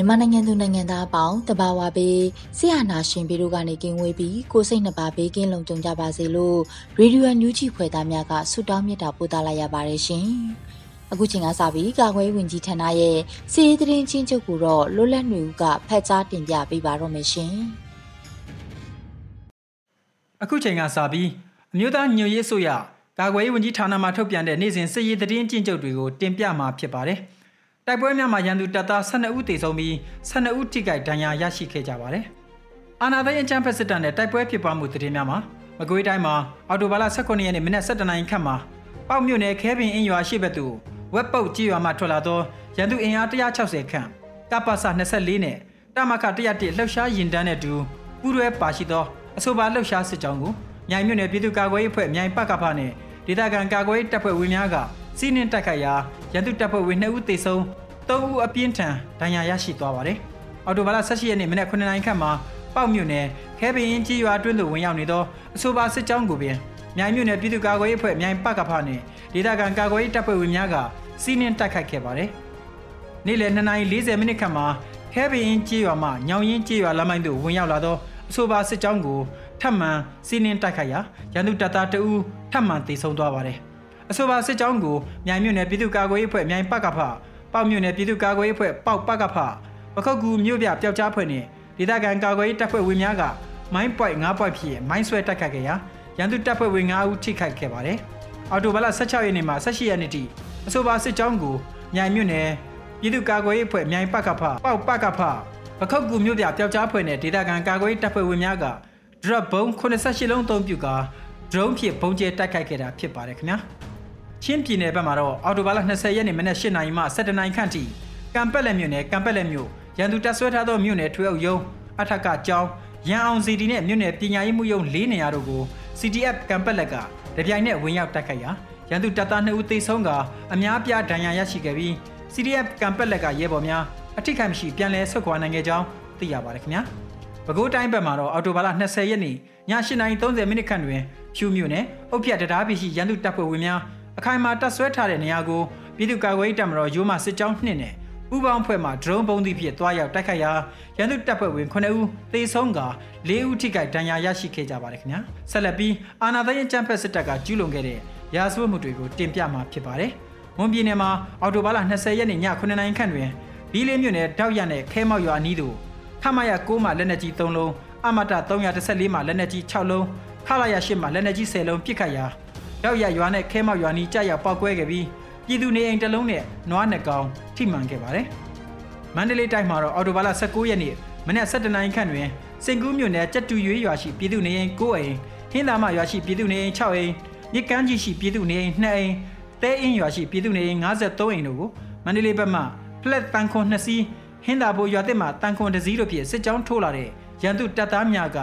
မြန်မာနိုင်ငံသူနိုင်ငံသားအပေါင်းတဘာဝပေးဆရာနာရှင်ပြည်တို့ကနေကင်းဝေးပြီးကိုစိတ်နှပါဘေးကင်းလုံခြုံကြပါစေလို့ရေဒီယိုအန်ယူဂျီဖွယ်သားများကဆုတောင်းမြတ်တာပို့သလာရပါတယ်ရှင်။အခုချိန်ကစပြီးကာကွယ်ဝင်ကြီးဌာနရဲ့စီးသတင်းချင်းချုပ်ကိုတော့လွတ်လပ်နေဦးကဖတ်ကြားတင်ပြပေးပါတော့မယ်ရှင်။အခုချိန်ကစပြီးအမျိုးသားညွရေးဆိုရကာကွယ်ဝင်ကြီးဌာနမှထုတ်ပြန်တဲ့နေ့စဉ်စစ်ရေးသတင်းချင်းချုပ်တွေကိုတင်ပြမှာဖြစ်ပါတယ်။ တိုက်ပွဲများမှာရန်သူတပ်သား12ဦးသေဆုံးပြီး12ဦးထိခိုက်ဒဏ်ရာရရှိခဲ့ကြပါတယ်။အာနာသိန်းအချမ်းဖက်စစ်တပ်နဲ့တိုက်ပွဲဖြစ်ပွားမှုသတင်းများမှာမကွေးတိုင်းမှာအော်တိုဘာလ18ရက်နေ့မနက်7:00နာရီခန့်မှာပေါက်မြို့နယ်ခဲပင်အင်းရွာရှိဘက်သို့ဝက်ပုတ်ကြီးရွာမှထွက်လာသောရန်သူအင်အား160ခန့်ကပ္ပစ24နဲ့တမခ101လှုပ်ရှားရင်တန်းတဲ့တူပူးရဲပါရှိသောအဆိုပါလှုပ်ရှားစစ်ကြောင်းကိုမြိုင်မြို့နယ်ပြည်သူ့ကာကွယ်ရေးအဖွဲ့မြိုင်ပကဖနဲ့ဒေသခံကာကွယ်ရေးတပ်ဖွဲ့ဝင်များကစီးနှင်းတိုက်ခိုက်ရာရန်သူတပ်ဖွဲ့ဝင်2ဦးသေဆုံး 3ဦးအပြင်းထန်ဒဏ်ရာရရှိသွားပါတယ်။အော်တိုဘာလ18ရက်နေ့မနက်9:00နာရီခန့်မှာပေါက်မြို့နယ်ခဲပင်ကြီးရွာတွင်းသို့ဝင်ရောက်နေသောအဆိုပါစစ်ကြောင်းကိုပင်မြိုင်မြို့နယ်ပြည်သူ့ကာကွယ်ရေးအဖွဲ့မြိုင်ပကဖနှင့်ဒေသခံကာကွယ်ရေးတပ်ဖွဲ့ဝင်များကစီးနင်းတိုက်ခိုက်ခဲ့ပါတယ်။နေ့လယ်2:40မိနစ်ခန့်မှာခဲပင်ကြီးရွာမှညောင်ရင်ကြီးရွာလမ်းမိုင်းသို့ဝင်ရောက်လာသောအဆိုပါစစ်ကြောင်းကိုထပ်မံစီးနင်းတိုက်ခိုက်ရာရန်သူတပ်သားတအူးထပ်မံတေဆုံးသွားပါတယ်။အဆိုပါစစ်ကြောင်းကိုမြိုင်မြို့နယ်ပြည်သူ့ကာကွယ်ရေးအဖွဲ့မြိုင်ပကဖ ပေါက်မြို့နယ်ပြည်သူ့ကာကွယ်ရေးအဖွဲ့ပေါက်ပကဖပခုတ်ကူမြို့ပြပျောက်ကြားဖွဲ့နှင့်ဒေသခံကာကွယ်ရေးတပ်ဖွဲ့ဝင်များကမိုင်းပွိုက်9ပွိုက်ဖြစ်မိုင်းဆွဲတိုက်ခတ်ခဲ့ရာရန်သူတပ်ဖွဲ့ဝင်9ဦးထိခိုက်ခဲ့ပါတယ်။အော်တိုဘလ16ရက်နေ့မှ18ရက်နေ့ထိအဆိုပါစစ်ကြောင်းကိုမြိုင်မြို့နယ်ပြည်သူ့ကာကွယ်ရေးအဖွဲ့မြိုင်ပကဖပေါက်ပကဖပခုတ်ကူမြို့ပြပျောက်ကြားဖွဲ့နှင့်ဒေသခံကာကွယ်ရေးတပ်ဖွဲ့ဝင်များကဒရပ်ဘုံ88လုံးအသုံးပြုကာဒရုန်းဖြင့်ပုံကျဲတိုက်ခိုက်ခဲ့တာဖြစ်ပါတယ်ခင်ဗျာ။ ချင်းပြည်နယ်ဘက်မှာတော့အော်တိုဘာလ20ရက်နေ့မနက်8နာရီမှ17နာရီခန့်ထိကံပက်လက်မြို့နယ်ကံပက်လက်မြို့ရန်သူတပ်ဆွဲထားသောမြို့နယ်ထွေအုပ်ရုံးအထက်ကကျောင်းရန်အောင်စီတီနဲ့မြို့နယ်ပညာရေးမှုရုံး၄နေရာတို့ကို CTF ကံပက်လက်ကတပြိုင်နက်ဝင်ရောက်တိုက်ခိုက်ရာရန်သူတပ်သား2ဦးသေဆုံးကအများပြားဒဏ်ရာရရှိခဲ့ပြီး CTF ကံပက်လက်ကရဲဘော်များအထိခိုက်မရှိပြန်လည်ဆုတ်ခွာနိုင်ခဲ့ကြောင်းသိရပါတယ်ခင်ဗျာပဲခူးတိုင်းဘက်မှာတော့အော်တိုဘာလ20ရက်နေ့ည8:30မိနစ်ခန့်တွင်ဖြူမြို့နယ်အုတ်ဖြတ်တရားပြည်ရှိရန်သူတပ်ဖွဲ့ဝင်များ အခိုင်အမာတပ်ဆွဲထားတဲ့နေရာကိုပြည်သူ့ကာကွယ်ရေးတပ်မတော်ရိုးမစစ်ကြောင်းနှစ်နဲ့ဥပောင်းဖွဲ့မှဒရုန်းပုံးသည့်ဖြင့်တွားရောက်တိုက်ခိုက်ရာရန်သူတပ်ဖွဲ့ဝင်9ဦးသေဆုံးက4ဦးထိခိုက်ဒဏ်ရာရရှိခဲ့ကြပါတယ်ခင်ဗျာဆက်လက်ပြီးအာနာသိန်းအကြမ်းဖက်စစ်တပ်ကကျူးလွန်ခဲ့တဲ့ရာဇဝတ်မှုတွေကိုတင်ပြမှာဖြစ်ပါတယ်မွန်ပြည်နယ်မှာအော်တိုဘာလ20ရက်နေ့ည9နာရီခန့်တွင်ဘီးလေးမြို့နယ်တောက်ရနဲ့ခဲမောက်ရွာအနီးသို့ခမရ6မှလက်နက်ကြီး3လုံးအမတ314မှလက်နက်ကြီး6လုံးခလာရ8မှလက်နက်ကြီး10လုံးပစ်ခတ်ရာ ရောက်ရရွာနဲ့ခဲမောက်ရွာနီးကြာရောက်ပောက်ကွဲခဲ့ပြီးပြည်သူနေအိမ်တစ်လုံးနဲ့နွားနှစ်ကောင်ထိမှန်ခဲ့ပါတယ်။မန္တလေးတိုင်းမှာတော့အော်တိုဘာလ19ရက်နေ့မနက်7:00နာရီခန့်တွင်စင်ကူးမြို့နယ်ကြက်တူရွေးရွာရှိပြည်သူနေအိမ်9အိမ်ဟင်းသာမရွာရှိပြည်သူနေအိမ်6အိမ်မြစ်ကမ်းကြီးရှိပြည်သူနေအိမ်2အိမ်တဲအင်းရွာရှိပြည်သူနေအိမ်53အိမ်တို့ကိုမန္တလေးဘက်မှဖလက်တန်ခွန်2စီးဟင်းသာဘိုရွာတက်မှတန်ခွန်2စီးတို့ဖြင့်စစ်ကြောင်းထိုးလာတဲ့ရန်သူတပ်သားများက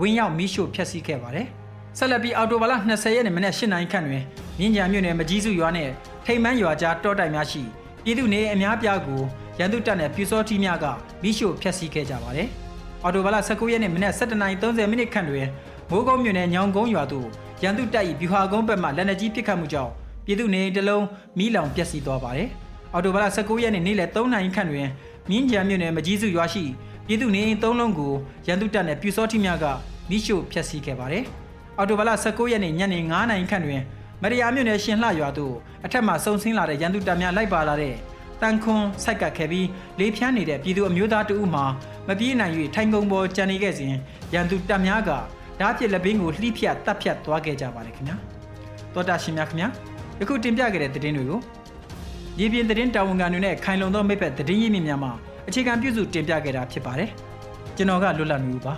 ဝင်းရောက်မိရှို့ဖျက်ဆီးခဲ့ပါတယ်။ ဆက်လက်ပြီးအော်တိုဘာလ20ရက်နေ့မနက်8နာရီခန့်တွင်မြင်းကြံမြို့နယ်မကြီးစုရွာနှင့်ထိန်မန်းရွာကြားတောတိုက်များရှိပြည်သူနေအများပြားကိုရန်သူတပ်နဲ့ပြူစောတီများကမိရှို့ဖျက်ဆီးခဲ့ကြပါတယ်။အော်တိုဘာလ19ရက်နေ့မနက်7:30မိနစ်ခန့်တွင်မိုးကုန်းမြို့နယ်ညောင်ကုန်းရွာသို့ရန်သူတပ်၏ဗျူဟာကုန်းဘက်မှလက်နက်ကြီးပစ်ခတ်မှုကြောင့်ပြည်သူနေတလုံးမိလောင်ပျက်စီးသွားပါတယ်။အော်တိုဘာလ19ရက်နေ့နေ့လယ်3နာရီခန့်တွင်မြင်းကြံမြို့နယ်မကြီးစုရွာရှိပြည်သူနေ3လုံးကိုရန်သူတပ်နဲ့ပြူစောတီများကမိရှို့ဖျက်ဆီးခဲ့ပါတယ်။ အော်တိုဘာလ19ရက်နေ့ညနေ9:00နာရီခန့်တွင်မရိယာမြို့နယ်ရှင်လှရွာသို့အထက်မှစုံဆင်းလာတဲ့ရန်သူတပ်များလိုက်ပါလာတဲ့တန်ခွန်ဆိုက်ကပ်ခဲ့ပြီးလေးဖြန်းနေတဲ့ပြည်သူအမျိုးသားတဦးမှမပြေးနိုင်၍ထိုင်ကုန်ပေါ်ကြံနေခဲ့စဉ်ရန်သူတပ်များကဓာတ်ပြစ်လက်ဘင်းကိုလှိဖြတ်တပ်ဖြတ်သွားခဲ့ကြပါတယ်ခင်ဗျာတောတာရှင်များခင်ဗျာယခုတင်ပြခဲ့တဲ့သတင်းတွေကိုရည်ပြင်းသတင်းတာဝန်ခံတွေနဲ့ခိုင်လုံသောမိဘသတင်းရင်းမြစ်များမှာအခြေခံပြုစုတင်ပြခဲ့တာဖြစ်ပါတယ်ကျွန်တော်ကလွတ်လပ်နေပါ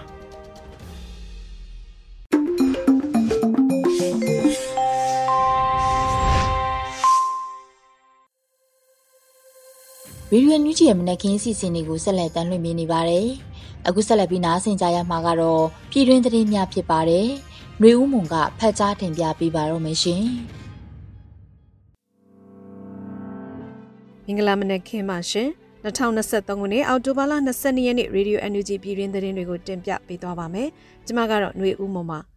ရေဒီယိုညူဂျီရဲ့မနက်ခင်းအစီအစဉ်တွေကိုဆက်လက်တင်ပြနေပါတယ်။အခုဆက်လက်ပြီးနားဆင်ကြရမှာကတော့ပြည်တွင်းသတင်းများဖြစ်ပါတယ်။နှွေဦးမွန်ကဖတ်ကြားတင်ပြပေးပါတော့မရှင်။မင်္ဂလာမနက်ခင်းပါရှင်။2023ခုနှစ်အောက်တိုဘာလ22ရက်နေ့ရေဒီယို NUG ပြည်တွင်းသတင်းတွေကိုတင်ပြပေးသွားပါမယ်။ကျွန်မကတော့နှွေဦးမွန်ပါ။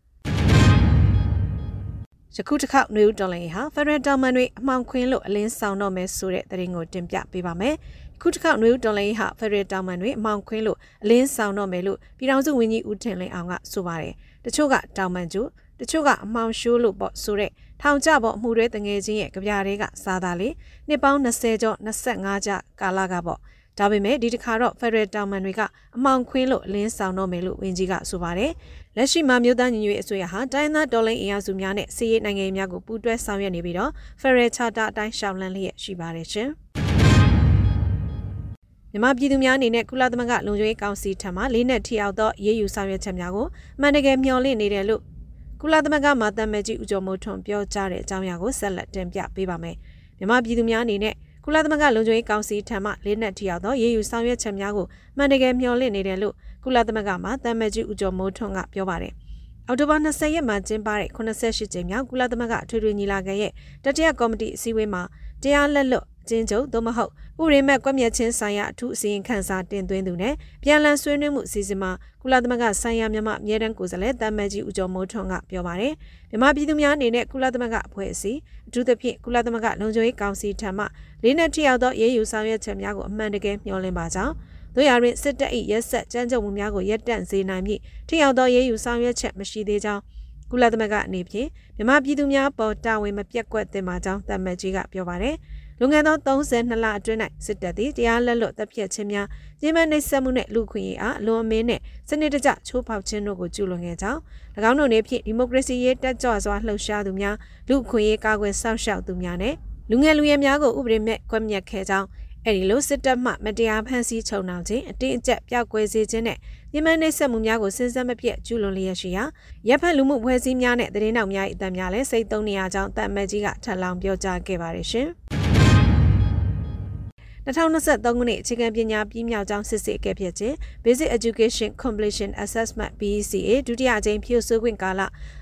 ယခုတစ်ခေါက်နှွေဦးတော်လိုင်းဟာဖရန်တောင်မန်တွေအမှောင်ခွင်းလို့အလင်းဆောင်တော့မယ်ဆိုတဲ့သတင်းကိုတင်ပြပေးပါမယ်။ခုတစ်ခေါက်နှွေဦးတော်လိုင်းဟာဖရန်တောင်မန်တွေအမှောင်ခွင်းလို့အလင်းဆောင်တော့မယ်လို့ပြည်ထောင်စုဝန်ကြီးဦးထင်လင်းအောင်ကဆိုပါတယ်။တချို့ကတောင်မန်ကျူတချို့ကအမှောင်ရှိုးလို့ပေါ့ဆိုတဲ့ထောင်ကျပေါ့အမှုတွေတငယ်ချင်းရဲ့ကြပြတွေကစားတာလေနှစ်ပေါင်း20ကျော်25ကျကာလကပေါ့ဒါပေမဲ့ဒီတစ်ခါတော့ Federal တောင်မန်တွေကအမှောင်ခွင်းလို့အလင်းဆောင်တော့မယ်လို့ဝန်ကြီးကဆိုပါတယ် လက်ရှိမှာမြို့သားညီညွတ်ရေးအစိုးရဟာတိုင်းသားဒေါ်လင်းအင်အားစုများနဲ့စီးရေးနိုင်ငံများကိုပူးတွဲဆောင်ရွက်နေပြီးတော့ Federal Charter အတိုင်းရှောင်လန်းလျက်ရှိပါတယ်ရှင်။မြန်မာပြည်သူများအနေနဲ့ကုလသမဂ္ဂလုံခြုံရေးကောင်စီထံမှလေးနက်ထီအောင်သောရေးယူဆောင်ရွက်ချက်များကိုအမှန်တကယ်မျှော်လင့်နေတယ်လို့ကုလသမဂ္ဂမှာတမန်ကြီးဦးကျော်မိုးထွန်းပြောကြားတဲ့အကြောင်းအရာကိုဆက်လက်တင်ပြပေးပါမယ်။မြန်မာပြည်သူများအနေနဲ့ကုလသမဂ္ဂလုံခြုံရေးကောင်စီထံမှလေးနက်ထီအောင်သောရေးယူဆောင်ရွက်ချက်များကိုအမှန်တကယ်မျှော်လင့်နေတယ်လို့ ကုလသမဂ္ဂမှာတမန်ကြီးဦးကျော်မိုးထွန်းကပြောပါတယ်။အောက်တိုဘာ20ရက်မှာကျင်းပတဲ့88ကြိမ်မြောက်ကုလသမဂ္ဂအထွေထွေညီလာခံရဲ့တတိယကော်မတီအစည်းအဝေးမှာတရားလက်လွတ်အချင်းချုပ်သို့မဟုတ်ဥရိမက်ကွက်မြက်ချင်းဆိုင်ရာအထူးအစီရင်ခံစာတင်သွင်းသူနဲ့ပြန်လည်ဆွေးနွေးမှုအစီအစဉ်မှာကုလသမဂ္ဂဆိုင်ရာမြန်မာအမြဲတမ်းကိုယ်စားလှယ်တမ်မတ်ကြီးဦးကျော်မိုးထွန်းကပြောပါတယ်မြန်မာပြည်သူများအနေနဲ့ကုလသမဂ္ဂအဖွဲ့အစည်းအထူးသဖြင့်ကုလသမဂ္ဂလုံခြုံရေးကောင်စီထံမှလေးနဲ့ထိရောက်သောရေးယူဆောင်ရွက်ချက်များကိုအမှန်တကယ်မျှော်လင့်ပါကြောင်း တို့ရရင်စစ်တပ်၏ရက်ဆက်ကြမ်းကြုတ်မှုများကိုရပ်တန့်စေနိုင်မည့်ထိရောက်သောရေးယူဆောင်ရွက်ချက်မရှိသေးကြောင်းကုလသမဂ္ဂအနေဖြင့်မြန်မာပြည်သူများပေါ်တာဝန်မပြတ်ကွက်သင့်ပါကြောင်းတမတ်ကြီးကပြောပါတယ်။လွန်ခဲ့သော32လအတွင်း၌စစ်တပ်သည်တရားလက်လွတ်တပ်ဖြတ်ခြင်းများညှဉ်းပန်းနှိပ်စက်မှုနှင့်လူခွင့်ရေးအားအလွန်အမင်းနှင့်စနစ်တကျချိုးဖောက်ခြင်းတို့ကိုကျူးလွန်ခဲ့ကြောင်း၎င်းတို့နှင့်ဖြင့်ဒီမိုကရေစီရေးတက်ကြွစွာလှုပ်ရှားသူများလူခွင့်ရေးကာကွယ်စောင့်ရှောက်သူများနဲ့လူငယ်လူရွယ်များကိုဥပဒေမဲ့ကွက်မြက်ခဲ့ကြောင်း အဲ့ဒီလိုစစ်တပ်မှမတရားဖမ်းဆီးချုပ်နှောင်ခြင်းအတင်းအကျပ်ပြောက်ကွယ်စေခြင်းနဲ့ညမနှိပ်စက်မှုများကိုစဉ်ဆက်မပြတ်ကျူးလွန်လျက်ရှိရာရပ်ဖက်လူမှုဖွဲ့စည်းများနဲ့တရင်နောက်များ၏အတံများလည်းစိတ်သုံးနေရကြောင်းတတ်မတ်ကြီးကထပ်လောင်းပြောကြားခဲ့ပါတယ်ရှင်။2023ခုနှစ်အခြေခံပညာပြီးမြောက်ကြောင်းစစ်စစ်အကဲဖြတ်ခြင်း Basic Education Completion Assessment BECA ဒုတိယအကြိမ်ဖြိုဆိုခွင့်ကာလ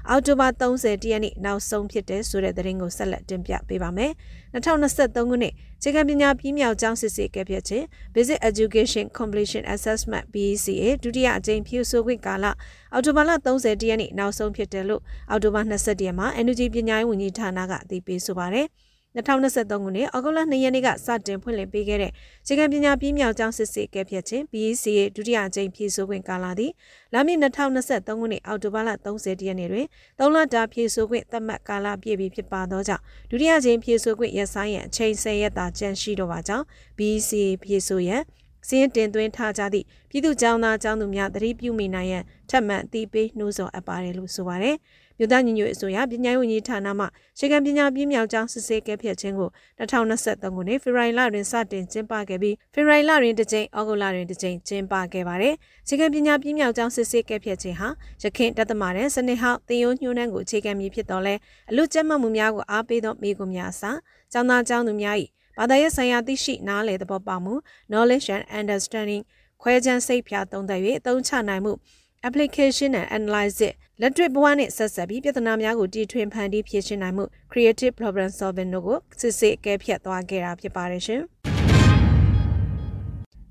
အောက်တိုဘာ30ရက်နေ့နောက်ဆုံးဖြစ်တဲ့ဆိုတဲ့သတင်းကိုဆက်လက်တင်ပြပေးပါမယ်။2023ခုနှစ်အ ခြေခံပညာပြီးမြောက်ကြောင်းစစ်စစ်အကဲဖြတ်ခြင်း Basic Education Completion Assessment BECA ဒုတိယအကြိမ်ဖြိုဆိုခွင့်ကာလအောက်တိုဘာလ30ရက်နေ့နောက်ဆုံးဖြစ်တယ်လို့အောက်တိုဘာ22ရက်မှာ NUG ပညာရေးဝန်ကြီးဌာနကအသိပေးဆိုပါတယ်။ 2023ခုနှစ်ဩဂုတ်လ2ရက်နေ့ကစတင်ဖွင့်လှစ်ပေးခဲ့တဲ့အခြေခံပညာပြည်မြောက်ကျောင်းစစ်စစ်ကဲဖြတ်ခြင်း BEC ရဲ့ဒုတိယအကြိမ်ဖြည့်ဆို့ခွင့်ကာလသည်လာမည့်2023ခုနှစ်အောက်တိုဘာလ30ရက်နေ့တွင်3လတာဖြည့်ဆို့ခွင့်သတ်မှတ်ကာလပြည့်ပြီဖြစ်ပါသောကြောင့်ဒုတိယအကြိမ်ဖြည့်ဆို့ခွင့်ရက်ဆိုင်ရန်အချိန်10ရက်သာကျန်ရှိတော့ပါကြောင်း BEC ဖြည့်ဆို့ရန်စင်းတင်သွင်းထားကြသည့်ပြည်သူ့ကျောင်းသားကျောင်းသူများသတိပြုမိနိုင်ရန်ထပ်မံအသိပေးနှိုးဆော်အပ်ပါတယ်လို့ဆိုပါတယ်။ မြို့သားညီညွတ်အစိုးရပညာရေးဝန်ကြီးဌာနမှရှေကံပညာပြင်းမြောက်ကြောင်းစစ်ဆေးကဲဖြတ်ခြင်းကို2023ခုနှစ်ဖေဖော်ဝါရီလတွင်စတင်ကျင်းပခဲ့ပြီးဖေဖော်ဝါရီလတွင်တစ်ကြိမ်ဩဂုတ်လတွင်တစ်ကြိမ်ကျင်းပခဲ့ပါတယ်။ရှေကံပညာပြင်းမြောက်ကြောင်းစစ်ဆေးကဲဖြတ်ခြင်းဟာရခိုင်တသမတဲ့စနစ်ဟောင်းတင်ယိုးညှိုးနှံကိုအခြေခံမည်ဖြစ်တော်လဲအလူကျက်မှတ်မှုများကိုအားပေးသောမိကွန်များအစားကျောင်းသားကျောင်းသူများ၏ဘာသာရေးဆိုင်ရာသိရှိနားလည်သဘောပေါက်မှု knowledge and understanding ခွဲခြမ်းစိတ်ဖြာသုံးသပ်၍အသုံးချနိုင်မှု application and analyze it လက်တွေ့ဘဝနဲ့ဆက်ဆက်ပြီးပြဿနာများကိုတီထွင်ဖန်တီးဖြေရှင်းနိုင်မှု creative problem solving တို့ကိုစစ်စစ်အကဲဖြတ်သွားခဲ့တာဖြစ်ပါတယ်ရှင်။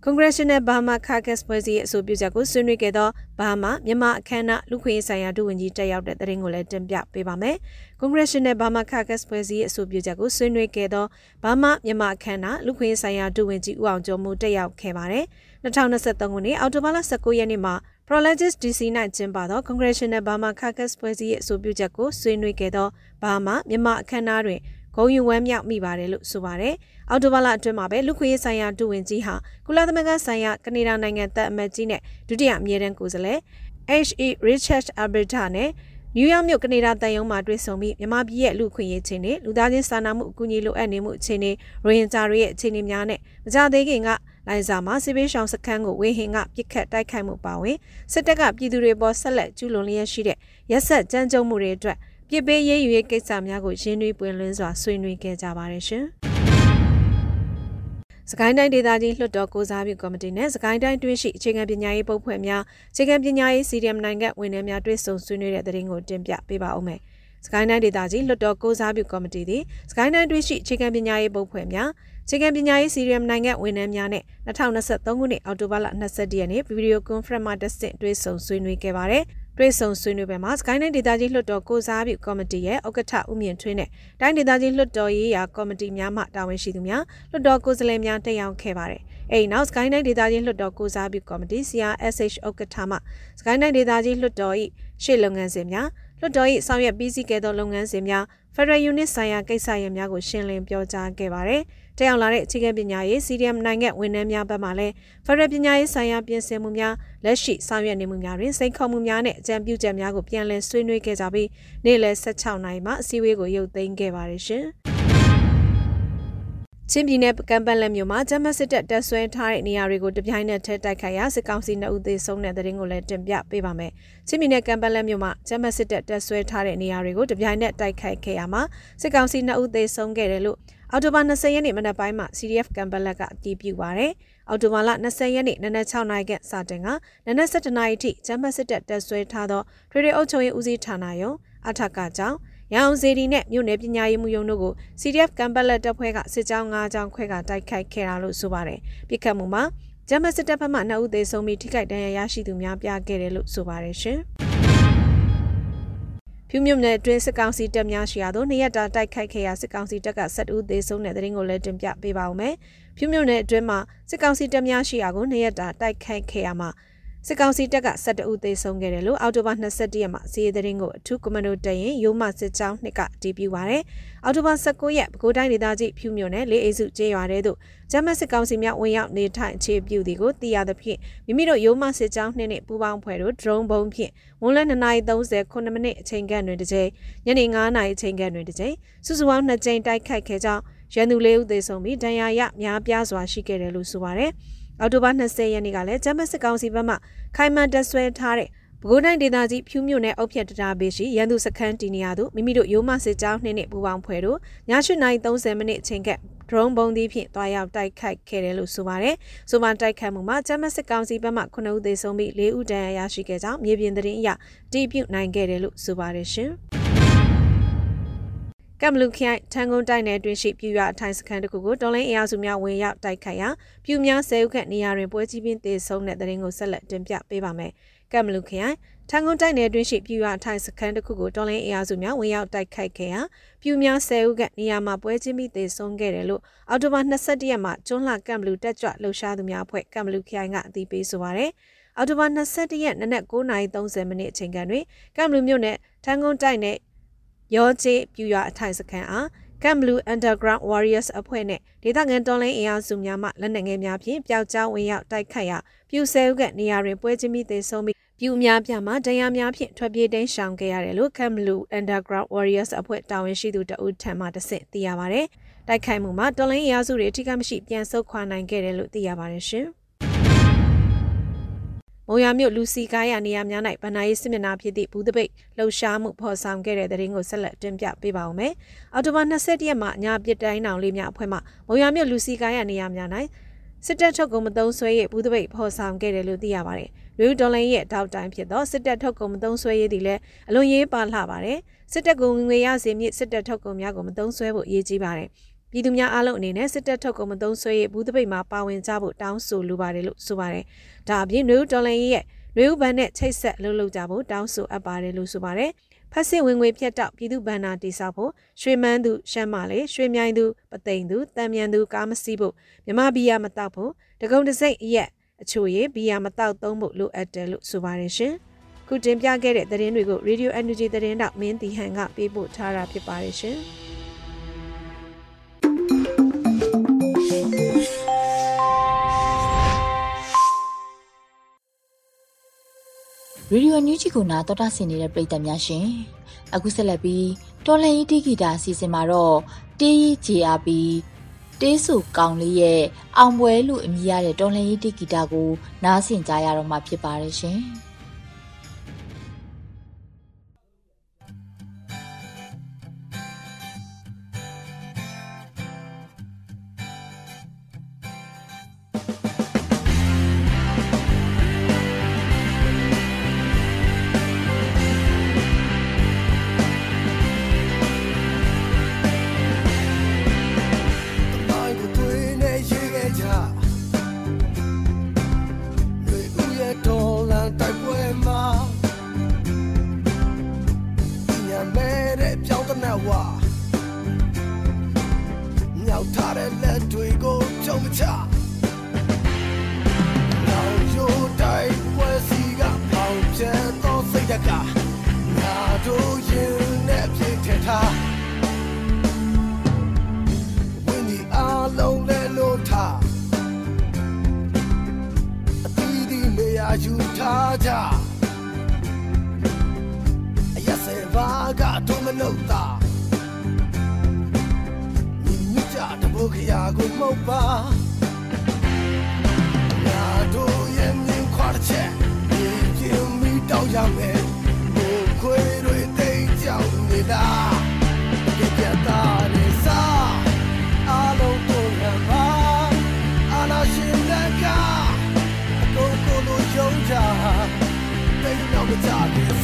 Congressional Burma Caucus ဖွဲ့စည်းရေးအဆိုပြုချက်ကိုဆွေးနွေးခဲ့သောဘာမာမြန်မာအခမ်းအနားလူခွင့်ရေးဆိုင်ရာဒုဝန်ကြီးတက်ရောက်တဲ့သတင်းကိုလည်းတင်ပြပေးပါမယ်။ Congressional Burma Caucus ဖွဲ့စည်းရေးအဆိုပြုချက်ကိုဆွေးနွေးခဲ့သောဘာမာမြန်မာအခမ်းအနားလူခွင့်ရေးဆိုင်ရာဒုဝန်ကြီးဦးအောင်ကျော်မှုတက်ရောက်ခဲ့ပါတယ်။2023ခုနှစ်အောက်တိုဘာလ19ရက်နေ့မှာ Prologis DC ၌ကျင်းပသော Congressional Burma Caucus ဖွဲ့စည်းရေးအဆိုပြုချက်ကိုဆွေးနွေးခဲ့သောဘာမှမြန်မာအခမ်းအနားတွင်ဂုံယူဝမ်းမြောက်မိပါတယ်လို့ဆိုပါတယ်။အော်တိုဘာလအတွင်းမှာပဲလူခွေရေးဆိုင်ရာဒုဝန်ကြီးဟာကုလသမဂ္ဂဆိုင်ရာကနေဒါနိုင်ငံတပ်အမတ်ကြီးနဲ့ဒုတိယအမြဲတမ်းကိုယ်စားလှယ် H.E. Richard Alberta နဲ့နယူးယောက်မြို့ကနေဒါတန်ယုံမှာတွေ့ဆုံပြီးမြန်မာပြည်ရဲ့လူခွင့်ရေးချင်းတွေလူသားချင်းစာနာမှုအကူအညီလိုအပ်နေမှုအခြေအနေရိုဟင်ဂျာတွေရဲ့အခြေအနေများနဲ့မကြသေးခင်က လိုင်ဇာမှာစစ်ပေးရှောင်စခန်းကိုဝေဟင်ကပြစ်ခတ်တိုက်ခိုက်မှုပါဝင်စစ်တပ်ကပြည်သူတွေပေါ်ဆက်လက်ကျူးလွန်လျက်ရှိတဲ့ရက်ဆက်ကြမ်းကြုတ်မှုတွေအတွက်ပြစ်ပေးရေးယူရေးကိစ္စများကိုရင်းနှီးပွင့်လင်းစွာဆွေးနွေးခဲ့ကြပါတယ်ရှင်။စကိုင်းတိုင်းဒေသကြီးလွှတ်တော်ကိုစားပြုကော်မတီနဲ့စကိုင်းတိုင်းတွင်းရှိအခြေခံပညာရေးပုတ်ဖွဲ့များအခြေခံပညာရေးစီဒီအမ်နိုင်ငံဝန်ထမ်းများတွဲဆုံဆွေးနွေးတဲ့တဲ့ရင်ကိုတင်ပြပေးပါဦးမယ်။စကိုင်းတိုင်းဒေသကြီးလွှတ်တော်ကိုစားပြုကော်မတီသည်စကိုင်းတိုင်းတွင်းရှိအခြေခံပညာရေးပုတ်ဖွဲ့များအ ခြေခံပညာရေးစီရီယမ်နိုင်ငံဝန်ထမ်းများနဲ့2023ခုနှစ်အောက်တိုဘာလ22ရက်နေ့ဗီဒီယိုကွန်ဖရင့်မှာတက်ဆင့်တွဲဆုံဆွေးနွေးခဲ့ပါတယ်။တွဲဆုံဆွေးနွေးပွဲမှာစကိုင်းတိုင်းဒေသကြီးလွှတ်တော်ကိုစားပြုကော်မတီရဲ့ဥက္ကဋ္ဌဦးမြင့်ထွေးနဲ့တိုင်းဒေသကြီးလွှတ်တော်ရေးရာကော်မတီများမှတာဝန်ရှိသူများလွှတ်တော်ကိုယ်စားလှယ်များတက်ရောက်ခဲ့ပါတယ်။အဲဒီနောက်စကိုင်းတိုင်းဒေသကြီးလွှတ်တော်ကိုစားပြုကော်မတီ CRSH ဥက္ကဋ္ဌမှစကိုင်းတိုင်းဒေသကြီးလွှတ်တော်၏ရှေ့လုပ်ငန်းစဉ်များ လွှတ်တော်၏ဆောင်ရွက်ပြီးစီးခဲ့သောလုပ်ငန်းစဉ်များ Federal Unit ဆိုင်ရာကိစ္စရပ်များကိုရှင်းလင်းပြောကြားခဲ့ပါတယ်။တက်ရောက်လာတဲ့အခြေခံပညာရေး CDM နိုင်ငံဝန်ထမ်းများဘက်မှလည်းဖရယ်ပညာရေးဆိုင်ရာပြင်ဆင်မှုများလက်ရှိဆောင်ရွက်နေမှုများတွင်စိန်ခေါ်မှုများနဲ့အကြံပြုချက်များကိုပြန်လည်ဆွေးနွေးခဲ့ကြပြီးနေ့လယ်16နာရီမှာအစည်းအဝေးကိုရုပ်သိမ်းခဲ့ပါတယ်ရှင်။ ချင်းပြည်နယ်ကံပက်လက်မြို့မှာဂျမတ်စစ်တပ်တပ်ဆွဲထားတဲ့နေရာတွေကိုတပြိုင်နက်တည်းတိုက်ခိုက်ရာစစ်ကောင်စီနှုတ်သေးဆုံးတဲ့တဲ့ရင်ကိုလည်းတင်ပြပေးပါမယ်။ချင်းပြည်နယ်ကံပက်လက်မြို့မှာဂျမတ်စစ်တပ်တပ်ဆွဲထားတဲ့နေရာတွေကိုတပြိုင်နက်တိုက်ခိုက်ခဲ့ရမှာစစ်ကောင်စီနှုတ်သေးဆုံးခဲ့တယ်လို့အော်တိုဘာ20ရက်နေ့မနက်ပိုင်းမှာ CDF ကံပလက်ကအတည်ပြုပါရယ်အော်တိုဘာလ20ရက်နေ့နနက်6နာရီကစတင်ကနနက်7နာရီထိကျမ်းမစစ်တပ်တက်ဆွဲထားသောထွေထွေအုပ်ချုပ်ရေးဦးစီးဌာနယုံအထက်ကကြောင့် ရအောင်စီဒီနဲ့မြို့နယ်ပညာရေးမှုယုံတို့ကို CDF ကံပလက်တပ်ဖွဲ့ကစစ်ကြောင်း၅ကြောင်းခွဲကတိုက်ခိုက်ခဲ့တာလို့ဆိုပါတယ်ပြစ်ခတ်မှုမှာကျမ်းမစစ်တပ်ဘက်မှ2ဦးသေဆုံးပြီးထိခိုက်ဒဏ်ရာရရှိသူများပြခဲ့တယ်လို့ဆိုပါတယ်ရှင်ဖြူမြုံနယ်အတွင်းစစ်ကောင်စီတပ်များရှိရာသို့နှစ်ရက်တာတိုက်ခိုက်ခဲ့ရာစစ်ကောင်စီတပ်က7ဦးသေဆုံးတဲ့တဲ့ရင်ကိုလည်းတင်ပြပေးပါဦးမယ်။ဖြူမြုံနယ်အတွင်းမှာစစ်ကောင်စီတပ်များရှိရာကိုနှစ်ရက်တာတိုက်ခိုက်ခဲ့ရမှာ စစ်ကောင်စီတပ်က12ဦးသေဆုံးခဲ့တယ်လို့အောက်တိုဘာ22ရက်မှာစီးရီးသတင်းကိုအထူးကွန်မန်ဒိုတပ်ရင်ရိုးမစစ်ကြောင်းနှစ်ကအတည်ပြုပါရယ်အောက်တိုဘာ19ရက်ပဲခူးတိုင်းဒေသကြီးဖြူမြို့နယ်လေးအိစုကျေးရွာတဲသို့ဂျမတ်စစ်ကောင်စီများဝင်ရောက်နေထိုင်အခြေပြုသည်ကိုသိရသဖြင့်မိမိတို့ရိုးမစစ်ကြောင်းနှစ်နှစ်ပူးပေါင်းဖွဲ့တို့ drone ဘုံဖြင့်ဝန်လက်2:30မိနစ်အချိန်ခန့်တွင်တစ်ကြိမ်ညနေ9:00နာရီအချိန်ခန့်တွင်တစ်ကြိမ်စုစုပေါင်း2ကြိမ်တိုက်ခိုက်ခဲ့ကြောင်းရန်သူလေးဦးသေဆုံးပြီးဒဏ်ရာရများပြားစွာရှိခဲ့တယ်လို့ဆိုပါရယ် အောက်တိုဘာ20ရက်နေ့ကလည်းဂျမတ်စစ်ကောင်စီဘက်မှခိုင်မာတက်ဆွဲထားတဲ့ပဲခူးတိုင်းဒေသကြီးဖြူးမြို့နယ်အုပ်ဖြတ်တရာဘေးရှိရန်သူစခန်းတီနီယာတို့မိမိတို့ရိုးမစစ်ကြောင်းနှင်းနဲ့ပူပေါင်းဖွဲ့တို့ည8:30မိနစ်အချိန်က drone ပုံးသီးဖြင့်တွားရောက်တိုက်ခိုက်ခဲ့တယ်လို့ဆိုပါတယ်။ဆိုမှတိုက်ခိုက်မှုမှာဂျမတ်စစ်ကောင်စီဘက်မှ9ဦးသေဆုံးပြီး4ဦးဒဏ်ရာရရှိခဲ့ကြောင်းမြေပြင်သတင်းအရတည်ပြုနိုင်ခဲ့တယ်လို့ဆိုပါတယ်ရှင်။ ကမ်ဘလူခိုင်ထန်ကုန်တိုက်နယ်တွင်ရှိပြူရွာအထိုင်စခန်းတစ်ခုကိုတော်လိုင်းအင်အားစုများဝင်ရောက်တိုက်ခိုက်ရာပြူများဆဲဥခန့်နေရာတွင်ပွဲကြီးပင်းသေဆုံးတဲ့တဲ့ရင်ကိုဆက်လက်တင်ပြပေးပါမယ်။ကမ်ဘလူခိုင်ထန်ကုန်တိုက်နယ်တွင်ရှိပြူရွာအထိုင်စခန်းတစ်ခုကိုတော်လိုင်းအင်အားစုများဝင်ရောက်တိုက်ခိုက်ခဲ့ရာပြူများဆဲဥခန့်နေရာမှာပွဲကြီးပင်းသေဆုံးခဲ့တယ်လို့အော်တိုဘာ22ရက်မှာကျွန်းလှကမ်ဘလူတက်ကြွလှုပ်ရှားသူများအဖွဲ့ကမ်ဘလူခိုင်ကအသိပေးဆိုပါရယ်အော်တိုဘာ22ရက်နနက်9:30မိနစ်အချိန်ကတွင်ကမ်ဘလူမြို့နယ်ထန်ကုန်တိုက်နယ် ရောချေပြူရွာအထိုင်စခန်းအား Camp Blue Underground Warriors အဖွဲ့နဲ့ဒေသခံတော်လိုင်းအင်အားစုများမှလက်နက်ငယ်များဖြင့်ပျောက်ကြားဝင်ရောက်တိုက်ခတ်ရာပြူဆဲဥကနေရာတွင်ပွဲချင်းမိသေးဆုံးပြီးပြူများပြမှတရားများဖြင့်ထွက်ပြေးတိမ်းရှောင်ခဲ့ရတယ်လို့ Camp Blue Underground Warriors အဖွဲ့တာဝန်ရှိသူတအုပ်ထံမှတဆင့်သိရပါဗျ။တိုက်ခိုက်မှုမှာတော်လိုင်းအင်အားစုတွေအထိကမရှိပြန်ဆုတ်ခွာနိုင်ခဲ့တယ်လို့သိရပါတယ်ရှင်။ မုံရမြို့လူစီကားရနေရာများ၌ဗဏ္ဍာရေးစစ်မျက်နှာဖြစ်သည့်ဘူးတပိတ်လှုပ်ရှားမှုဖော်ဆောင်ခဲ့တဲ့တဲ့ရင်ကိုဆက်လက်တင်ပြပေးပါဦးမယ်။အော်တိုဘာ20ရက်မှာညပစ်တိုင်းတောင်လေးများအဖွဲ့မှမုံရမြို့လူစီကားရနေရာများ၌စစ်တပ်ထုတ်ကုန်မသုံးဆွဲရေးဘူးတပိတ်ဖော်ဆောင်ခဲ့တယ်လို့သိရပါတယ်။လူဒေါ်လန်ရဲ့တောက်တိုင်းဖြစ်သောစစ်တပ်ထုတ်ကုန်မသုံးဆွဲရေးသည်လည်းအလွန်ရေးပါလှပါတယ်။စစ်တပ်ကငွေရစေမြင့်စစ်တပ်ထုတ်ကုန်များကိုမသုံးဆွဲဖို့အရေးကြီးပါတယ်။ ပြည်သူများအားလုံးအနေနဲ့စစ်တပ်ထုတ်ကုန်မသုံးဆွဲရေးဘူးတပိတ်မှာပါဝင်ကြဖို့တောင်းဆိုလိုပါတယ်လို့ဆိုပါတယ်။ဒါအပြင်နွေဦးတော်လန်ရဲ့နွေဦးဘဏ်နဲ့ချိတ်ဆက်လှုပ်လှုပ်ကြဖို့တောင်းဆိုအပ်ပါတယ်လို့ဆိုပါတယ်။ဖက်စစ်ဝင်ငွေဖြတ်တောက်ပြည်သူဘဏ္ဍာတိစောက်ဖို့ရွှေမန်းသူရှမ်းမလေးရွှေမြိုင်သူပသိမ်သူတံမြန်သူကားမစီးဖို့မြမဘီယာမတောက်ဖို့တကုံတစိမ့်အရက်အအချို့ရေဘီယာမတောက်သုံးဖို့လိုအပ်တယ်လို့ဆိုပါတယ်ရှင်။ခုတင်ပြခဲ့တဲ့သတင်းတွေကို Radio Energy သတင်းတောက်မင်းတီဟန်ကပေးပို့ထားတာဖြစ်ပါတယ်ရှင်။ ရေဒီယိုညူးချီကိုနာတော်တာဆင်နေတဲ့ပရိသတ်များရှင်အခုဆက်လက်ပြီးတော်လန်ဤတိဂီတာအစီအစဉ်မှာတော့တေးရီ JRP တေးဆူကောင်လေးရဲ့အောင်ပွဲလို့အမည်ရတဲ့တော်လန်ဤတိဂီတာကိုနားဆင်ကြရတော့မှာဖြစ်ပါတယ်ရှင်။ ယူထားကြအရက်စဲဘာကတော့မနှုတ် ကြတဘုခရာကိုမှုတ်ပါညာတို့ရဲ့မြင်ခွာတဲ့ချက်ဒီကျင်းမီတောင်းရမယ်ဘိုးခွေတွေတိတ်ကြောင်နေတာကြက်ကြတာနေစားအလုံးတို့ရပါအနာရှင်လက်ကိုကိုလိုယုံကြတိတ်တော့မကြခင်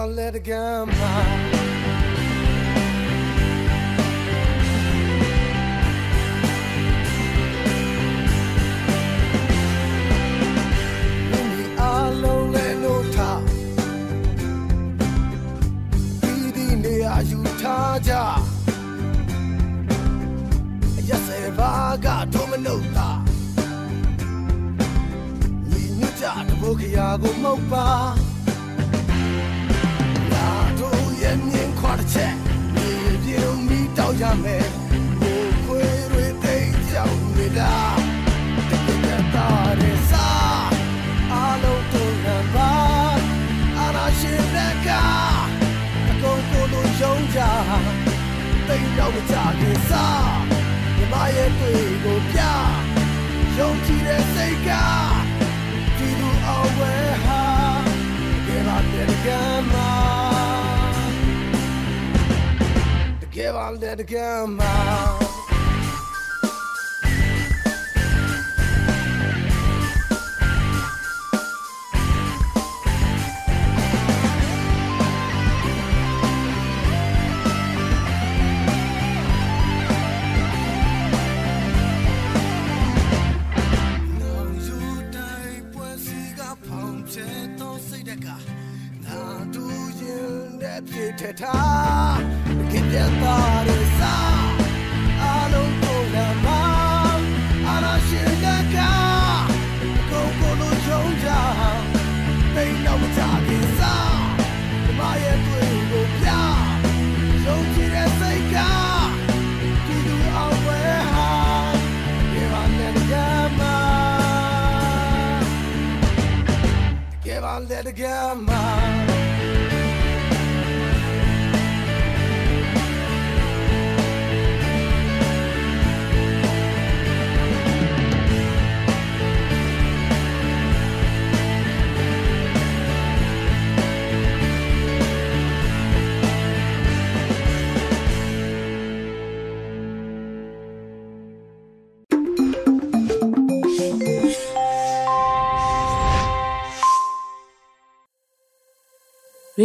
တကယ်ပါလေတကယ်မှာယူထားကြအရက်စေ ခွာတဲ့ချက်မြေပြုံမီတောက်ရမယ် တကယ်ပါ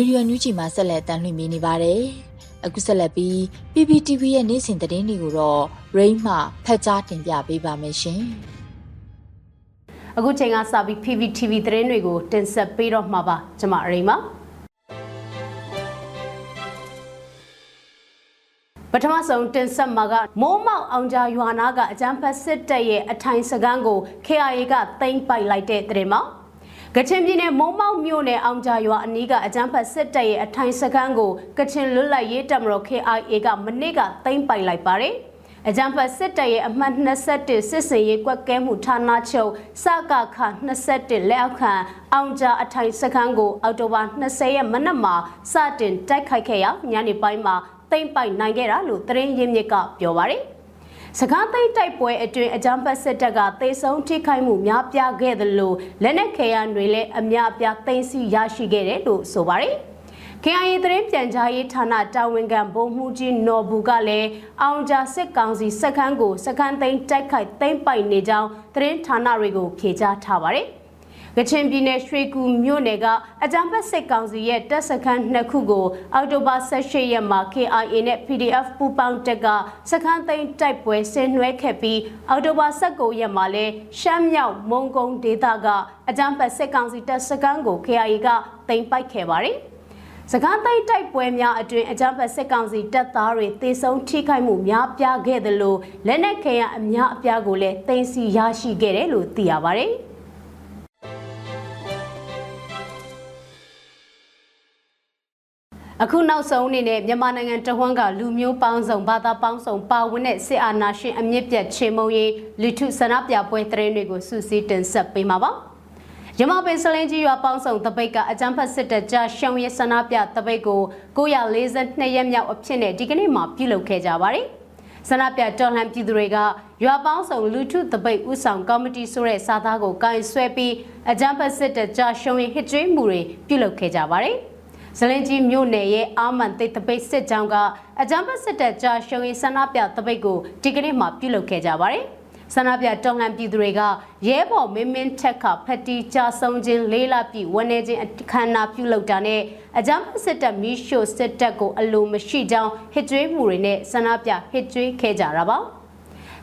ဒီယိုညူးချီမှာဆက်လက်တန်လှည့်မိနေပါတယ်။အခုဆက်လက်ပြီး PPTV ရဲ့နေ့စဉ်သတင်းတွေကိုတော့ Rain မှဖတ်ကြားတင်ပြပေးပါမယ်ရှင်အခုချိန်ကစပြီး PPTV သတင်းတွေကိုတင်ဆက်ပေးတော့မှာပါကျွန်မအရိမပထမဆုံးတင်ဆက်မှာကမိုးမောက်အောင်ကြားရွာနာကအကြမ်းဖက်စစ်တပ်ရဲ့အထိုင်စခန်းကို KIA ကသိမ်းပိုက်လိုက်တဲ့တဲ့မှာ ကချင်ပြည်နယ်မုံမောက်မြို့နယ်အောင်ကြားရွာအနီးကအကြမ်းဖက်စစ်တပ်ရဲ့အထိုင်စခန်းကိုကချင်လွတ်လပ်ရေးတပ်မတော် KIA ကမနေ့ကသိမ်းပိုက်လိုက်ပါတယ်။အကြံဖတ်စစ်တပ်ရဲ့အမှတ်21စစ်စင်ရေးကွက်ကဲမှုဌာနချုပ်စကခ21လက်အောက်ခံအောင်ကြအထိုင်စခန်းကိုအောက်တိုဘာ20ရက်မနက်မှာစတင်တိုက်ခိုက်ခဲ့ရညနေပိုင်းမှာသိမ့်ပိုက်နိုင်ခဲ့တာလို့သတင်းရင်းမြစ်ကပြောပါရယ် စကားသိမ်းတိုက်ပွဲအတွင်းအကြမ်းဖက်စစ်တပ်ကသေဆုံးထိခိုက်မှုများပြားခဲ့တယ်လို့လက်နက်ခဲယမ်းတွေလည်းအများအပြားသိမ်းဆည်းရရှိခဲ့တယ်လို့ဆိုပါရယ် KIA သတင်းပြန်ကြားရေးဌာနတာဝန်ခံဗိုလ်မှူးကြီးနော်ဘူးကလည်းအောင်ကြစစ်ကောင်စီစခန်းကိုစခန်းသိမ်းတိုက်ခိုက်သိမ်းပိုက်နေကြောင်းသတင်းဌာနတွေကိုဖြေကြားထားပါတယ်။ ကချင်ပြည်နယ်ရွှေကူမြို့နယ်ကအကြမ်းဖက်စစ်ကောင်စီရဲ့တပ်စခန်းနှစ်ခုကိုအောက်တိုဘာ18ရက်မှာ KIA နဲ့ PDF ပူးပေါင်းတပ်ကစခန်းသိမ်းတိုက်ပွဲဆင်နွှဲခဲ့ပြီးအောက်တိုဘာ19ရက်မှာလည်းရှမ်းမြောက်မုံကုန်းဒေသကအကြမ်းဖက်စစ်ကောင်စီတပ်စခန်းကို KIA ကသိမ်းပိုက်ခဲ့ပါတယ်။စကားသိမ်းတိုက်ပွဲများအတွင်အကြမ်းဖက်စစ်ကောင်စီတပ်သားတွေတေဆုံးထိခိုက်မှုများပြားခဲ့တယ်လို့လက်နက်ခဲယမ်းအများအပြားကိုလည်းတင်စီရရှိခဲ့တယ်လို့သိရပါတ အခုနောက်ဆုံးအနေနဲ့မြန်မာနိုင်ငံတဝန်းကလူမျိုးပေါင်းစုံဘာသာပေါင်းစုံပါဝင်တဲ့စစ်အာဏာရှင်အမြင့်ပြတ်ချေမှုန်းရေးလူထုဆန္ဒပြပွဲသတင်းတွေကိုစူးစီးတင်ဆက်ပေးမှာပါ။ရမပင်စလင်းကြီးရွာပေါင်းစုံတပိတ်ကအကြမ်းဖက်စစ်တပ်ကြားရှောင်းရဲဆန္ဒပြတပိတ်ကို942ရက်မြောက်အဖြစ်နဲ့ဒီကနေ့မှပြုလုပ်ခဲ့ကြပါတယ်။ဆန္ဒပြတော်လှန်ပြည်သူတွေကရွာပေါင်းစုံလူထုတပိတ်ဥဆောင်ကော်မတီဆိုတဲ့စာသားကိုကင်ဆွဲပြီးအကြမ်းဖက်စစ်တပ်ကြားရှောင်းရဲဟစ်ကြွေးမှုတွေပြုလုပ်ခဲ့ကြပါတယ်။ ဇလင်ကြီးမြို့နယ်ရဲ့အာမန်သိတပိတ်စစ်ကြောင်းကအကြမ်းဖက်စစ်တပ်ကြားရှုံရင်ဆန္ဒပြတပိတ်ကိုဒီကနေ့မှပြုလုပ်ခဲ့ကြပါတယ်။ဆန္ဒပြတော်လှန်ပြည်သူတွေကရဲဘော်မင်းမင်းထက်ကဖက်တီကြဆုံးခြင်းလေးလပြည့်ဝန်နေခြင်းအခမ်းအနားပြုလုပ်တာနဲ့အကြမ်းဖက်စစ်တပ်မီးရှို့စစ်တပ်ကိုအလိုမရှိကြောင်းဟစ်ကြွေးမှုတွေနဲ့ဆန္ဒပြဟစ်ကြွေးခဲ့ကြတာပါ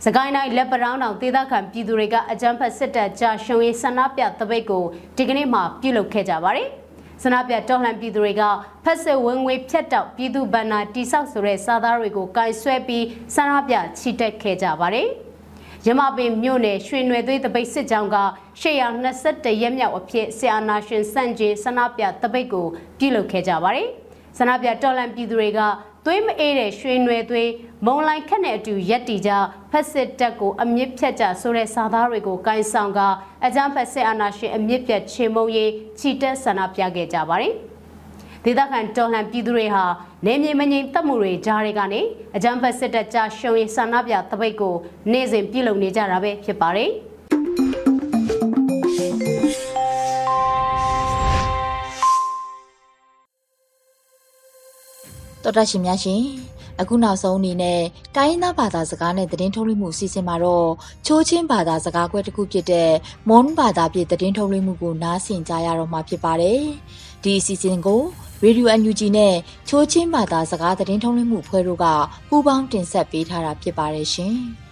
စကိုင်းတိုင်းလက်ပရောင်းတောင်ဒေသခံပြည်သူတွေကအကြမ်းဖက်စစ်တပ်ကြာရှုံးရေးဆန္ဒပြတပိတ်ကိုဒီကနေ့မှပြုလုပ်ခဲ့ကြပါတယ် ဆန္ဒပြတော်လှန်ပြည်သူတွေကဖက်စစ်ဝင်းငွေဖြတ်တောက်ပြည်သူဗန္နာတိဆောက်ဆိုတဲ့စာသားတွေကိုကင်ဆွဲပြီးဆန္ဒပြချီတက်ခဲ့ကြပါတယ်။ရမပင်မြို့နယ်ရွှေနွယ်သွေးတပိတ်စစ်ကြောင်းက821ရက်မြောက်အဖြစ်ဆီအာနာရှင်စန့်ကျင်ဆန္ဒပြတပိတ်ကိုပြုလုပ်ခဲ့ကြပါတယ်။ဆန္ဒပြတော်လန်ပြည်သူတွေက သွေးမအေးတဲ့ရွှေနွယ်သွေးမုံလိုက်ခက်နဲ့အတူရက်တီကြဖက်စစ်တပ်ကိုအမြင့်ဖြတ်ကြဆိုတဲ့စာသားတွေကိုကင်ဆောင်ကအကြမ်းဖက်စစ်အာဏာရှင်အမြင့်ပြတ်ချေမှုန်းရေးချီတက်ဆန္ဒပြခဲ့ကြပါတယ်။ဒေသခံတော်လှန်ပြည်သူတွေဟာနေမြေမငြိမ်သက်မှုတွေကြားတွေကနေအကြမ်းဖက်စစ်တပ်ကြားရှုံရင်ဆန္ဒပြတပိတ်ကိုနေ့စဉ်ပြုလုပ်နေကြတာပဲဖြစ်ပါတယ် တော်တရှင်များရှင်အခုနောက်ဆုံးအနေနဲ့တိုင်းသားဘာသာစကားနဲ့သတင်းထုတ်လွှင့်မှုအစီအစဉ်မှာတော့ချိုးချင်းဘာသာစကားခွဲတစ်ခုဖြစ်တဲ့မွန်ဘာသာပြည်သတင်းထုတ်လွှင့်မှုကိုနားဆင်ကြရတော့မှာဖြစ်ပါတယ်ဒီအစီအစဉ်ကိုရေဒီယိုအန်ယူဂျီနဲ့ချိုးချင်းဘာသာစကားသတင်းထုတ်လွှင့်မှုဖွဲ့တို့ကပူးပေါင်းတင်ဆက်ပေးထားတာဖြစ်ပါတယ်ရှင်။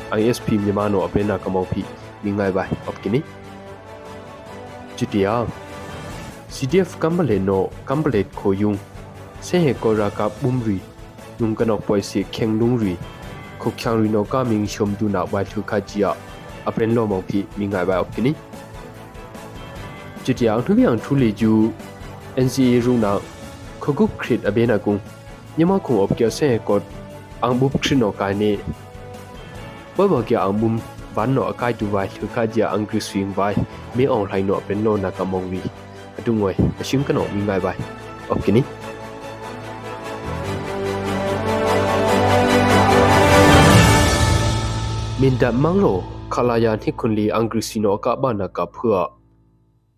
နမရိုင်နောအတူငွယ်ခုကုမ်ဖရမ်ကူလမ်ကူလေးထုမ်အော်တူပမ်ဖွိချာငကူလေးရုံဟုမ်ထူရီမိငိုင်ဘခိုင်နီ minta khala yan hi khunli angrisino akana phua mhong hi lim ne imri adina om gijia minta mangro mangro una tungkano apren lo mau khugum ruila khyakhru akrung angrisino khyang shada dum ba siangon na ugli ruibi khada kyana opijia isp myamano apena kamau phi mingai bai opkini chitia cdf kambale no kambale khoyung se he kora ka bumri nung kanok poi si kheng lung ri khu khyang ri no ka ming shom du na wa thu kha jia apren lo mong phi mi ngai ba op kini chitiang thu yang thu le ju NCA ru na khogu khrit abena kung nyama khung op kya se ko ang bu khri no ka ne bo bo kya ang bum ban no akai tu wai thu kha jia ang kri swing wai me ong lai no apren lo na ka mong ri အတူငွေအရှင်ကနောမိငိုင်ပိုင်โอเคနီမင်ဒမန်လိုခလာယာနိခွန်လီအင်္ဂရိစီနိုကဘာနာကဖွာ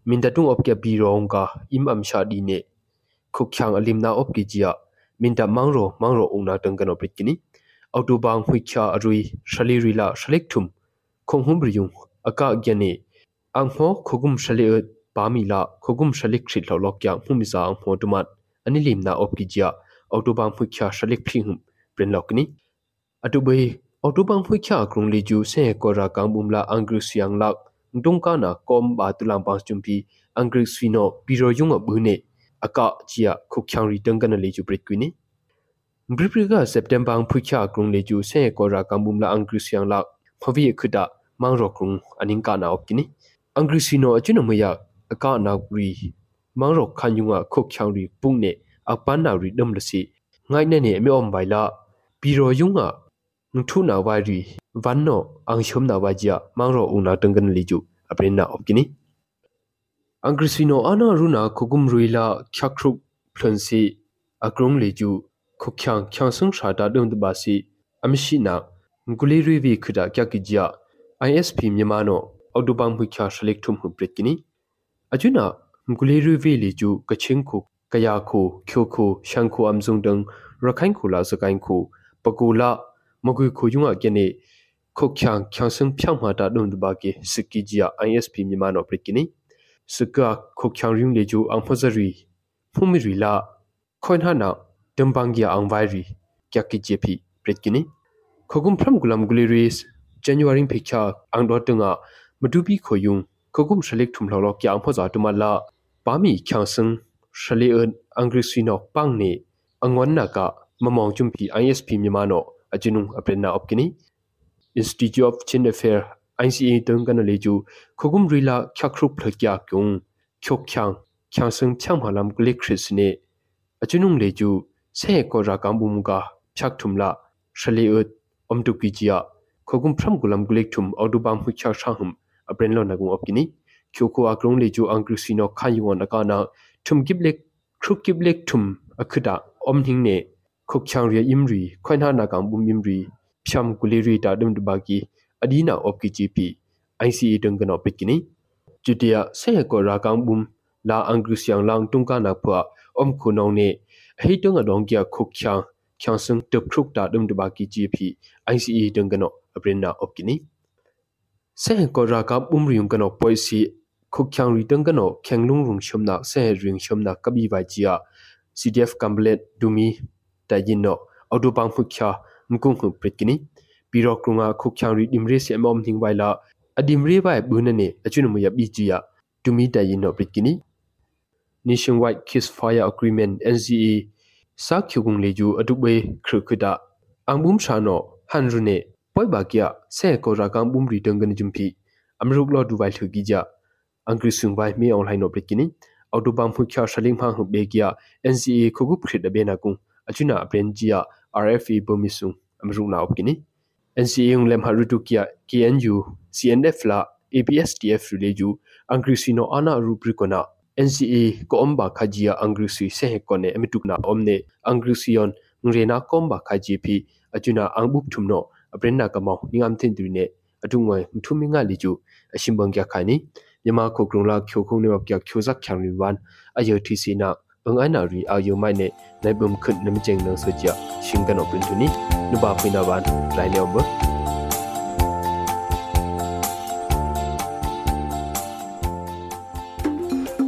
မင်ဒတုံအော့ကဘီရောင်ကအင်အမ်ရှာဒီနေခုချန်အလင်နာအော့ကီဂျီယာမင်ဒမန်ရိုမန်ရိုအုံနာတန်ကနောပရစ်ကီနီ အော်တိုဘန်ခွိချာအရီရှလီရီလာရှလိကထုမ်ခုံဟုမ်ရီယုံအကာဂျနေအန်ဟောခုဂုမ်ရှလီပါမီလာခုဂုမ်ရှလိကရှိလောလောကျာမှုမီဇာအန်ဟောတမတ်အနိလီမနာအော့ကီဂျာအော်တိုဘန်ခွိချာရှလိကဖိဟုမ်ပရင်လောကနီအတူဘေအော်တိုဘန်ခွိချာကရုံလီဂျူဆေကောရာကန်ဘုမ်လာအန်ဂရုစီယန်လောက်ဒုံကနာကောမ်ဘာတူလမ်ပန်ချွမ်ပီအန်ဂရိစဖီနိုပီရိုယုံအဘူနေအကချီယခုချောင်ရီတန်ကနလေချူပရစ်ကွီနီ าจียคุกยังรีตังกันลีจูปริกวินีบริบริกาเซปเทมบังพุยข่าครุงลีจูเซกอรากังบุมลาอังกฤษยังลักพวีคุดามังรอครุงอันิงกานาอกินีอังกฤษฟีโนอจุนมยาอากานารีมังรอคันยุงอคุกยังรีปุงเนအပန်းနာရီဒမ်လစီငိုင်းနေနေအမေအုံဘိုင်လာဘီရိုယုံကနထုနာဝါရီဗန်နောအန်ရှုံနာဝါဂျီယာမောင်ရောဦးနာတန်ကန်လီကျူအပရင်နာအော့ကိနီအန်ဂရစီနိုအနာရူနာခုကုမ်ရူလာချက်ခရုဖလန်စီအကရုံလီကျူ ခုချန်ချန်ဆုံရှာတာဒုံတဘာစီအမရှိနာဂူလီရီဗီခဒါကကီဂျီယာ ISP မြန်မာနောအော်တိုဘန်မှုချာရှလက်ထုံမှုပရစ်ကိနီအကျွနာဂူလီရီဗီလီကျူကချင်းခုကယာခုချိုခုရှန်ခုအမ်ဇုံဒံရခိုင်ခုလာစကိုင်းခုပကူလာမဂွေခိုယုံအကနေခုတ်ချန်ချန်စံဖြောင်းမာတာဒုံဒဘာကေစကီဂျီယာ ISP မြန်မာနော်ပရိကိနီစကာခုတ်ချန်ရုံလေဂျူအန်ဖဇရီဖုမီရီလာခွန်ဟာနာ ဒမ်ဘန်ဂီယာအန်ဝိုင်ရီကက်ကီဂျီပီပရိကိနီခုကုမ်ဖရမ်ဂူလမ်ဂူလီရီစ်ဇန်နဝါရီဖိချာအန်ဒေါ်တငါမတူပီခိုယုံခုကုမ်ရှလိကထုမ်လောလောကျာအန်ဖဇာတူမလာပါမီချန်စံရှလီအန်အင်္ဂရိစီနောပန်းနေအငွန်နာကမမောင်ကျွမ်ပီ ISP မြန်မာနော် ajinung aprenna opkini institute of chin affair ICA tung kan le ju khogum rila khyakrup phakya kyung khyok khyang khyang sung chang halam klik khris ne ajinung le ju se ko ra kam bum ga phyak thumla shali ut om tu ki jia khogum phram gulam gulik thum audu bam hu chha shahum apren lo nagung opkini kyoko akrong le ju angkrusino khayuon akana thum giblek khruk giblek thum akhuda om hing ne ခုတ်ချောင်ရယင်ရီခွိုင်နာနာကောင်ဘုံယင်ရီဖြမ်ကူလီရီတာဒမ်ဒဘာကီအဒီနာအော့ကီဂျီပီ ICE တန်ကနောပစ်ကိနီဂျူတီယာဆေကောရာကောင်ဘုံလာအင်္ဂရိ စီယန်လောင်တုံကနာဖွာအုံခုနောင်နေအဟိတုံအဒေါင်ကီခုတ်ချောင်ချောင်စင်တပရုကတာဒမ်ဒဘာကီဂျီပီ ICE တန်ကနောအပရင်နာအော့ကီနီဆေကောရာကောင်ဘုံရီယုံကနောပွိုစီခုတ်ချောင်ရီတန်ကနောခေငလုံရုံရှုံနာဆေရင်ရှုံနာကဘီဝိုင်ဂျီယာ CDF ကမ်ဘလက်ဒူမီတာယင်နောအော်တိုပန်ဖုခ ्या မကုံခုပရစ်ကိနီပီရောကရုငါခုချောင်ရီဒီမရီစီအမောမ်သင်းဝိုင်လာအဒီမရီဘိုင်ဘူးနနေအချွနမယဘီဂျီယာတူမီတာယင်နောပရစ်ကိနီ Nationwide Ceasefire Agreement NCA စာခုကုံလေဂျူအတုဘေခရခဒအန်ဘုံရှာနောဟန်ရနေပွိုင်ဘာကီယာဆေကောရာကံဘုံရီတန်ကန်ဂျုံဖီအမရုကလောဒူဝိုင်ထူဂီဂျာအန်ကရစ်ဆုံဝိုင်မီအွန်လိုင်းနောပရစ်ကိနီအော်တိုဘမ်ဖုခ ्या ရှလင်းဖန်ဟုဘေကီယာ NCA ခုကုခရဒဘေနာကုံ achuna aprenjia RFE bomisung amruna opkini NCA yung lem harutu kia KNU CNF la APSTF rileju angrisino ana rubrikona NCA ko omba khajia angrisi se kone emitukna omne angrision ngrena komba khaji phi achuna angbup thumno aprenna kamau ningam thin trine atungoi mthuminga liju ashimbang kya khani yama khokrungla khyokhung ne kya khyosak khyang riwan ayo thisina အငိုင်းနာရီအာယုမိုင်နဲ့နိုင်ဘုံခွတ်နမကျင်းနဆကြရှင်